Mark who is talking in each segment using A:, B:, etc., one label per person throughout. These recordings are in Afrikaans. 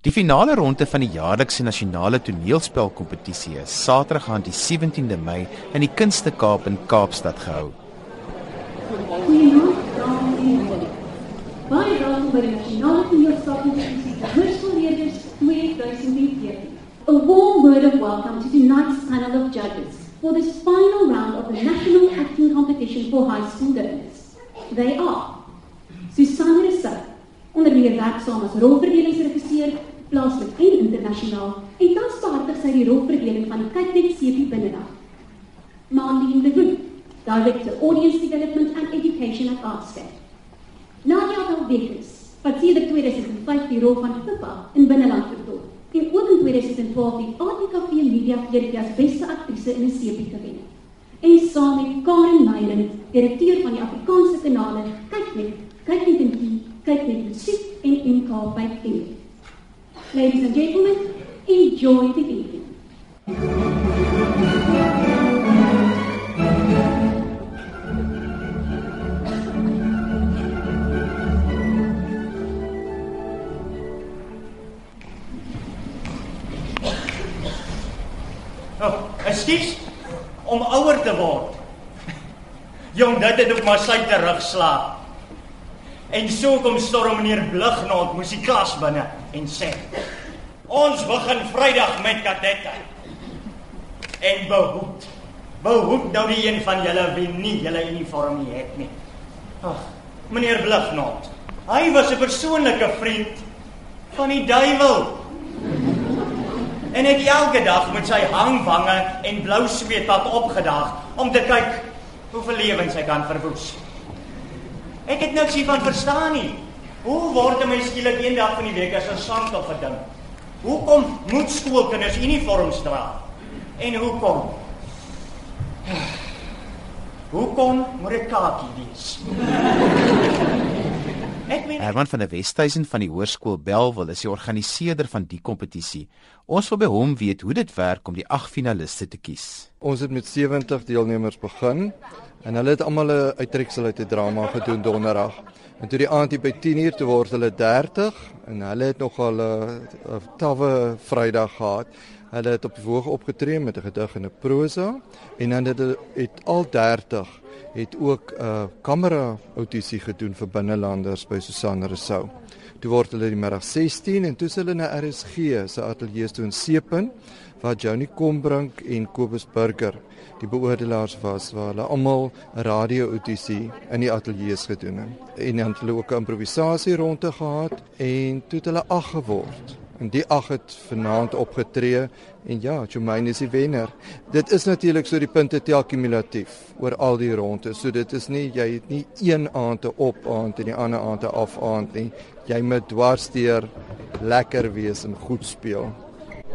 A: Die finale ronde van die jaarlikse nasionale toneelspelkompetisie is Saterdag aan die 17de Mei in die Kunste Kaap in Kaapstad gehou.
B: Baie welkom by die nasionale toneelspelkompetisie hoërskoolleerders 2014. A warm word of welcome to tonight's panel of judges for this final round of the national acting competition for high school learners. They are Susanne Rousseau, onder meer werksaam as rolverdelingsregisseur plaaslik en internasionaal en tans behartig sy die rolverdeling van die Kyk CP binnedag. Marlene de Groot, Director Audience Development and Education at Artscape. Nadia Dalbekus, wat sedert 2005 die rol van Pippa in Binneland vertolk en ook in 2012 die ATKV Media Veertjie as beste aktrise in 'n CP gewen. En saam met Karen Nyland, direkteur van die Afrikaanse kanale Kyk net, kyk net en kyk net musiek en MK by TV. Ladies and gentlemen, enjoy the evening.
C: Oh, ekskuus om ouer te word. Jong, dit het op my sy terugslag. En so kom storm meneer Blighnaat moes die klas binne en sê: "Ons begin Vrydag met kadette." En behoed. Behoed nou die een van julle wie nie julle uniform nie het nie. Ag, meneer Blighnaat. Hy was 'n persoonlike vriend van die duiwel. En het elke dag met sy hangwange en blou sweetpad opgedaag om te kyk hoeveel lewens hy kan verwoes. Ek het niks hiervan verstaan nie. Hoe word 'n mens skielik eendag van die week as 'n sant of 'n ding? Hoekom moet skoolkinders uniforms dra? En hoekom? Hoekom moet dit kakie wees?
A: Ek meen Herman van der Westhuizen van die Hoërskool Belwel is die organiseerder van die kompetisie. Ons wil by hom weet hoe dit werk om die 8 finaliste te kies.
D: Ons het met 70 deelnemers begin En hulle het almal 'n uittreksel uit 'n drama gedoen donderdag. En toe die aand hier by 10uur toe word hulle 30 en hulle het nogal 'n tawwe Vrydag gehad. Hulle het op die woog opgetree met 'n gedig en 'n prosa en dan het hulle het al 30 het ook 'n uh, kamera audisie gedoen vir binnelanders by Susan Rousseau. Toe word hulle die middag 16 en toe hulle na RSG se ateljee toe in Sepen waar Johnny Kombrink en Kobus Burger die beoordelaars was waar hulle almal 'n radio-audisie in die ateljee gedoen het. En dan het hulle ook 'n improvisasie ronde gehad en toe het hulle ag geword. En die ag het vanaand opgetree en ja, Jumaine is die wenner. Dit is natuurlik so die punte tel kumulatief oor al die rondes. So dit is nie jy het nie een aand te op aand en die ander aand te af aand nie. Jy moet dwarsteer lekker wees en goed speel.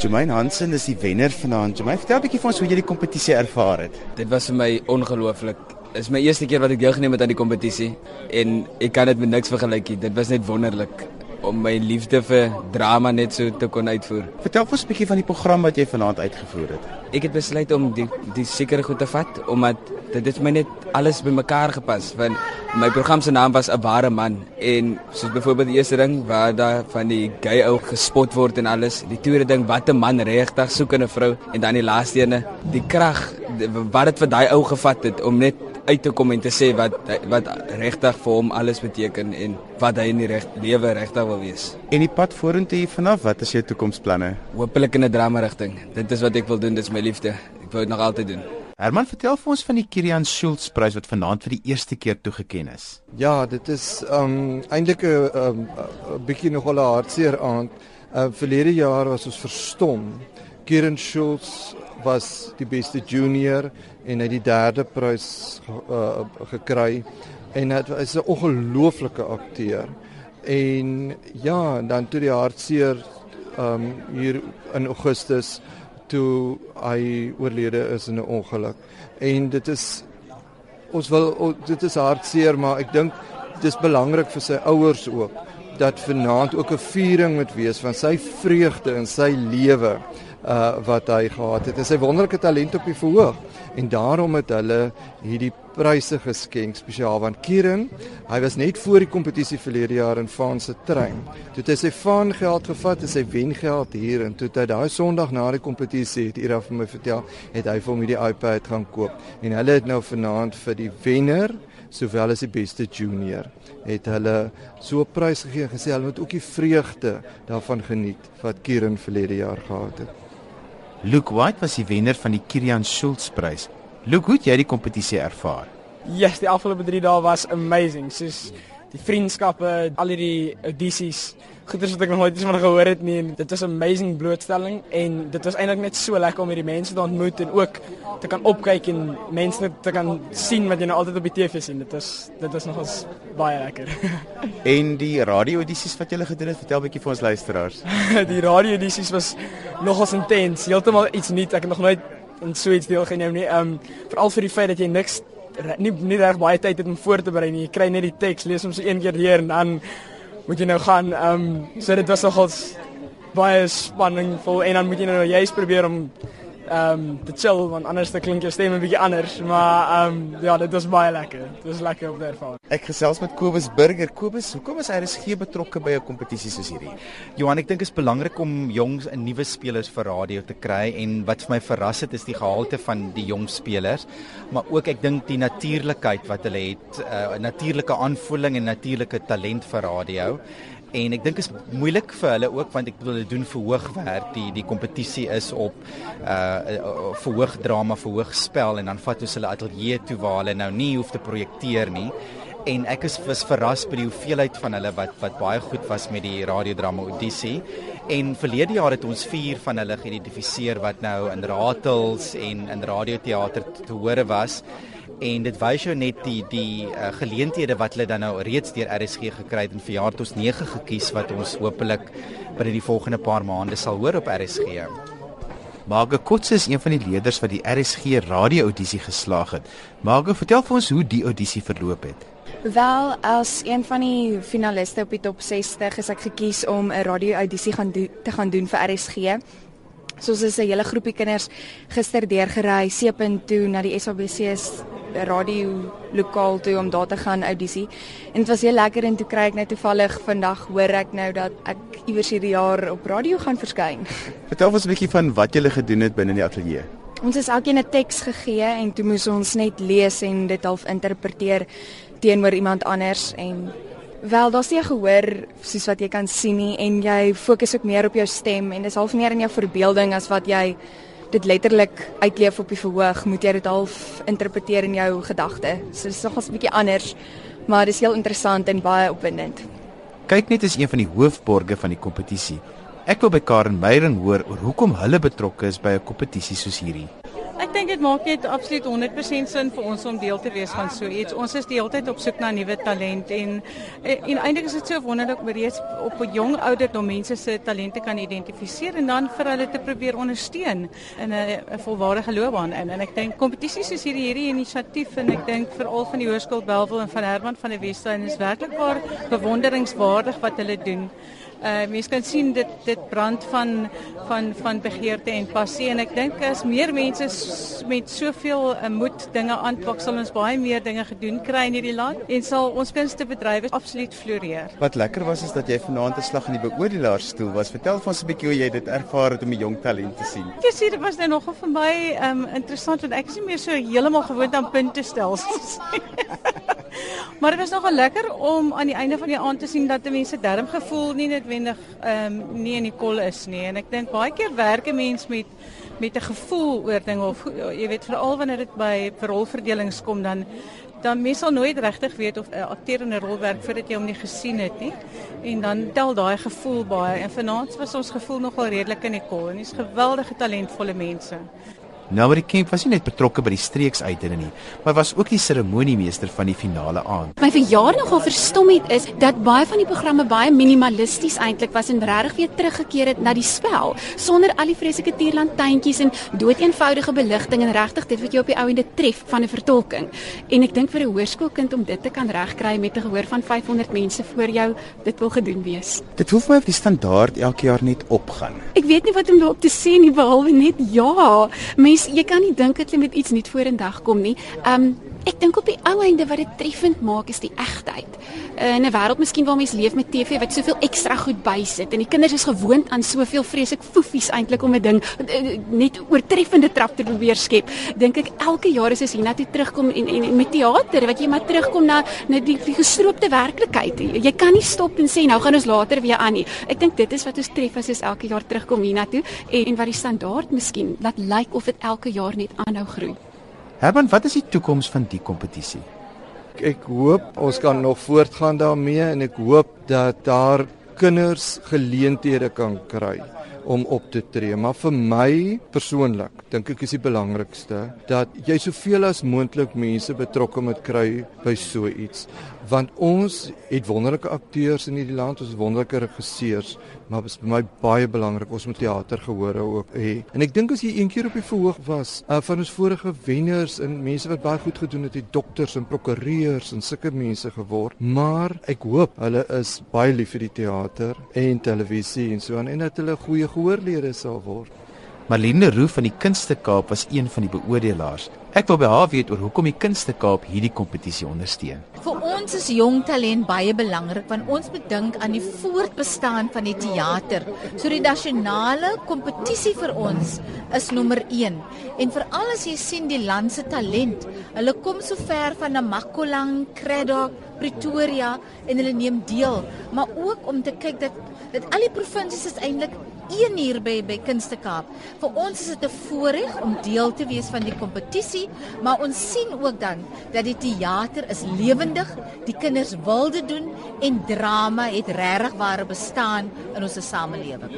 A: Jermaine Hansen is die wenner vanaand. Jermaine, vertel 'n bietjie vir ons hoe jy die kompetisie ervaar het.
E: Dit was vir my ongelooflik. Dit is my eerste keer wat ek deelgeneem het aan die kompetisie en ek kan dit met niks vergelyk nie. Dit was net wonderlik om my liefde vir drama net so te kon uitvoer.
A: Vertel ons 'n bietjie van die program wat jy vanaand uitgevoer het.
E: Ek het besluit om die die sekere goed te vat omdat dit het my net alles bymekaar gepas want my program se naam was 'n ware man en soos byvoorbeeld die eerste ding waar daar van die gay ou gespot word en alles die tweede ding wat 'n man regtig soek in 'n vrou en dan die laaste ene die krag wat dit vir daai ou gevat het om net uit te kom en te sê wat wat regtig vir hom alles beteken en wat hy in die reg lewe regtig wil wees.
A: En die pad vorentoe hier vanaf, wat is jou toekomsplanne?
E: Hoopelik in 'n drama rigting. Dit is wat ek wil doen, dit is my liefde. Ek wou dit nog altyd doen.
A: Herman, vertel vir ons van die Kirian Schultz prys wat vanaand vir die eerste keer toegekend is.
D: Ja, dit is um eintlik 'n um, 'n bietjie nogal 'n hartseer aand. Uh verlede jaar was ons verstom. Kirian Schultz was die beste junior en hy het die derde prys uh, gekry en dit is 'n ongelooflike akteur. En ja, dan toe die hartseer um hier in Augustus toe hy oorlede is in 'n ongeluk. En dit is ons wil dit is hartseer, maar ek dink dit is belangrik vir sy ouers ook dat vanaand ook 'n viering moet wees van sy vreugde in sy lewe uh wat hy gehad het. En sy wonderlike talent op die verhoog. En daarom het hulle hierdie pryse geskenk spesiaal want Kieran, hy was net voor die kompetisie verlede jaar in Vaan se trein. Toe het hy sy Vaan geld gevat en sy wengeld hier en toe het hy daai Sondag na die kompetisie het Ira vir my vertel, het hy vir hom hierdie iPad gaan koop. En hulle het nou vanaand vir die wenner sowel as die beste junior het hulle so 'n prys gegee gesê hulle moet ook die vreugde daarvan geniet wat Kieran verlede jaar gehad het.
A: Luke White was die wenner van die Kirian Schultz prys. Luke, hoe het jy die kompetisie ervaar?
F: Yes, die afgelope 3 dae was amazing. Soos die vriendskappe, al die audisies, goeders wat ek nog nooit eens van gehoor het nie. En dit was 'n amazing blootstelling en dit was eintlik net so lekker om hierdie mense te ontmoet en ook te kan opkyk en mense te kan sien wat jy nou altyd op die TV sien. Dit is dit was nogals baie lekker.
A: En die radio-audisies wat jy gedoen het, vertel 'n bietjie vir ons luisteraars.
F: die radio-audisies was nogals intens. Heeltemal iets nuuts. Ek het nog nooit in so iets deelgeneem nie. Ehm um, veral vir die feit dat jy niks nie nie reg baie tyd het om voor te berei nie. Jy kry net die teks, lees hom so een keer deur en dan moet jy nou gaan. Ehm um, so dit was nogals baie spanningvol en dan moet jy nou juist probeer om ehm um, te chill want anders dan klink jou stem 'n bietjie anders, maar ehm um, ja, dit was baie lekker. Dit was lekker om te ervaar.
A: Ek gesels met Kobus Burger. Kobus, hoekom is RSG betrokke by 'n kompetisie soos hierdie?
G: Johan, ek dink dit is belangrik om jongs en nuwe spelers vir radio te kry en wat vir my verras het is die gehalte van die jong spelers, maar ook ek dink die natuurlikheid wat hulle het, 'n uh, natuurlike aanvoeling en natuurlike talent vir radio en ek dink is moeilik vir hulle ook want ek bedoel hulle doen verhoogwerk. Die die kompetisie is op uh verhoog drama verhoog spel en dan vat ons hulle ateljee toe waar hulle nou nie hoef te projekteer nie. En ek is was verras by die hoeveelheid van hulle wat wat baie goed was met die radiodrama Odyssey en verlede jaar het ons vier van hulle geïdentifiseer wat nou in ratels en in radioteater te hore was en dit wys jou net die die uh, geleenthede wat hulle dan nou reeds deur RSG gekry het en vir jaar tot ons 9 gekies wat ons hopelik binne die volgende paar maande sal hoor op RSG.
A: Marge Kotse is een van die leerders wat die RSG radio-audisie geslaag het. Marge, vertel vir ons hoe die audisie verloop het.
H: Wel, as een van die finaliste op die top 60 is ek gekies om 'n radio-audisie gaan doen te gaan doen vir RSG. Soos is 'n hele groepie kinders gister deurgery Seepunt toe na die SABC radio lokaal toe om daar te gaan audisie. En dit was heel lekker en toe kry ek net toevallig vandag hoor ek nou dat ek iewers hierdie jaar op radio gaan verskyn.
A: Vertel ons 'n bietjie van wat jy gele gedoen het binne die ateljee.
H: Ons is elkeen 'n teks gegee en toe moes ons net lees en dit half interpreteer teenoor iemand anders en wel daar's nie gehoor soos wat jy kan sien nie en jy fokus ook meer op jou stem en dis half meer in jou verbeelding as wat jy dit letterlik uitleef op die verhoog, moet jy dit half interpreteer in jou gedagte. So dit is nogals 'n bietjie anders, maar dit is heel interessant en baie opwindend.
A: Kyk net is een van die hoofborge van die kompetisie. Ek wil by Karen Meyering hoor oor hoekom hulle betrokke is by 'n kompetisie soos hierdie.
I: Ek dink dit maak net absoluut 100% sin vir ons om deel te wees van so iets. Ons is die hele tyd op soek na nuwe talent en en eintlik is dit so wonderlik om reeds op 'n jong ouderdom mense se talente kan identifiseer en dan vir hulle te probeer ondersteun in 'n volwaardige loopbaan in. En ek dink kompetisies soos hierdie hierdie inisiatief en ek dink veral van die Hoërskool Belwel en van Herman van der Westhuizen is werklik waar bewonderingswaardig wat hulle doen. Uh mense kan sien dit dit brand van van van begeerte en passie en ek dink as meer mense met soveel uh, moed dinge aanpak sal ons baie meer dinge gedoen kry in hierdie land en sal ons kunstebedrywe absoluut floreer.
A: Wat lekker was is dat jy vanaand 'n slag in die beoordelaarstoel was. Vertel vir ons 'n bietjie hoe jy dit ervaar het om die jong talent te sien.
I: Ek sê dit was nou nogal vir my um interessant want ek is nie meer so heeltemal gewoond aan puntestelsels. maar dit was nogal lekker om aan die einde van die aand te sien dat die mense darm gevoel nie noodwendig ehm um, nie in die kol is nie en ek dink baie keer werk 'n mens met met 'n gevoel oor dinge of jy weet veral wanneer dit by rolverdelings kom dan dan mens sal nooit regtig weet of 'n akteur in 'n rol werk voordat jy hom nie gesien het nie. En dan tel daai gevoel baie. En vanaand was ons gevoel nogal redelik in die kol en dis geweldige talentvolle mense
A: Namarie Kemp was nie net betrokke by die streeksuitdinge nie, maar was ook die seremoniemeester van die finale aand.
J: My verjaar nogal verstom het is dat baie van die programme baie minimalisties eintlik was en regtig weer teruggekeer het na die spel, sonder al die vreeslike tierlantuintjies en doeteenvoudige beligting en regtig dit wat jy op die ou ende tref van 'n vertolking. En ek dink vir 'n hoërskoolkind om dit te kan regkry met 'n gehoor van 500 mense voor jou, dit wil gedoen wees.
A: Dit hoef my of die standaard elke jaar net opgaan.
J: Ek weet nie wat om daarop te sê nie behalwe net ja. Mens jy kan nie dink dat jy met iets nuut vorendag kom nie. Um ek dink op die ou einde wat dit treffend maak is die egtheid. Uh, in 'n wêreld miskien waar mense leef met TV wat soveel ekstra goed bysit en die kinders is gewoond aan soveel vreeslik foefies eintlik om 'n ding uh, net oortreffende trap te probeer skep. Dink ek elke jaar is as hiernatoe terugkom en, en, en met teater wat jy maar terugkom na na die, die gestroopte werklikheid. Jy kan nie stop en sê nou gaan ons later weer aan nie. Ek dink dit is wat ons tref as ons elke jaar terugkom hiernatoe en, en wat die standaard miskien laat lyk like of dit elke jaar net aanhou groei.
A: Herman, wat is die toekoms van die kompetisie?
D: Ek hoop ons kan nog voortgaan daarmee en ek hoop dat daar kinders geleenthede kan kry om op te tree. Maar vir my persoonlik dink ek is die belangrikste dat jy soveel as moontlik mense betrokke moet kry by so iets. Want ons het wonderlike akteurs in hierdie land, ons wonderlike regisseurs, maar dit is vir my baie belangrik ons moet teater gehore ook hê. En ek dink as jy een keer op die verhoog was uh, van ons vorige wenners en mense wat baie goed gedoen het, die dokters en prokureurs en sulke mense geword, maar ek hoop hulle is baie lief vir die teater en televisie en so aan en dat hulle goeie gehoorlede sal word.
A: Marlene Roo van die Kunste Kaap was een van die beoordelaars. Ek wil by haar weet oor hoekom die Kunste Kaap hierdie kompetisie ondersteun.
K: Vir ons is jong talent baie belangrik want ons bedink aan die voortbestaan van die teater. So die nasionale kompetisie vir ons is nommer 1. En veral as jy sien die land se talent, hulle kom so ver van Namakolang, Craddock, Pretoria en hulle neem deel, maar ook om te kyk dat dat al die provinsies is eintlik een hier by by Kunste Kaap. Vir ons is dit 'n voorreg om deel te wees van die kompetisie, maar ons sien ook dan dat die teater is lewendig, die kinders wil dit doen en drama het regtig ware bestaan in ons samelewing.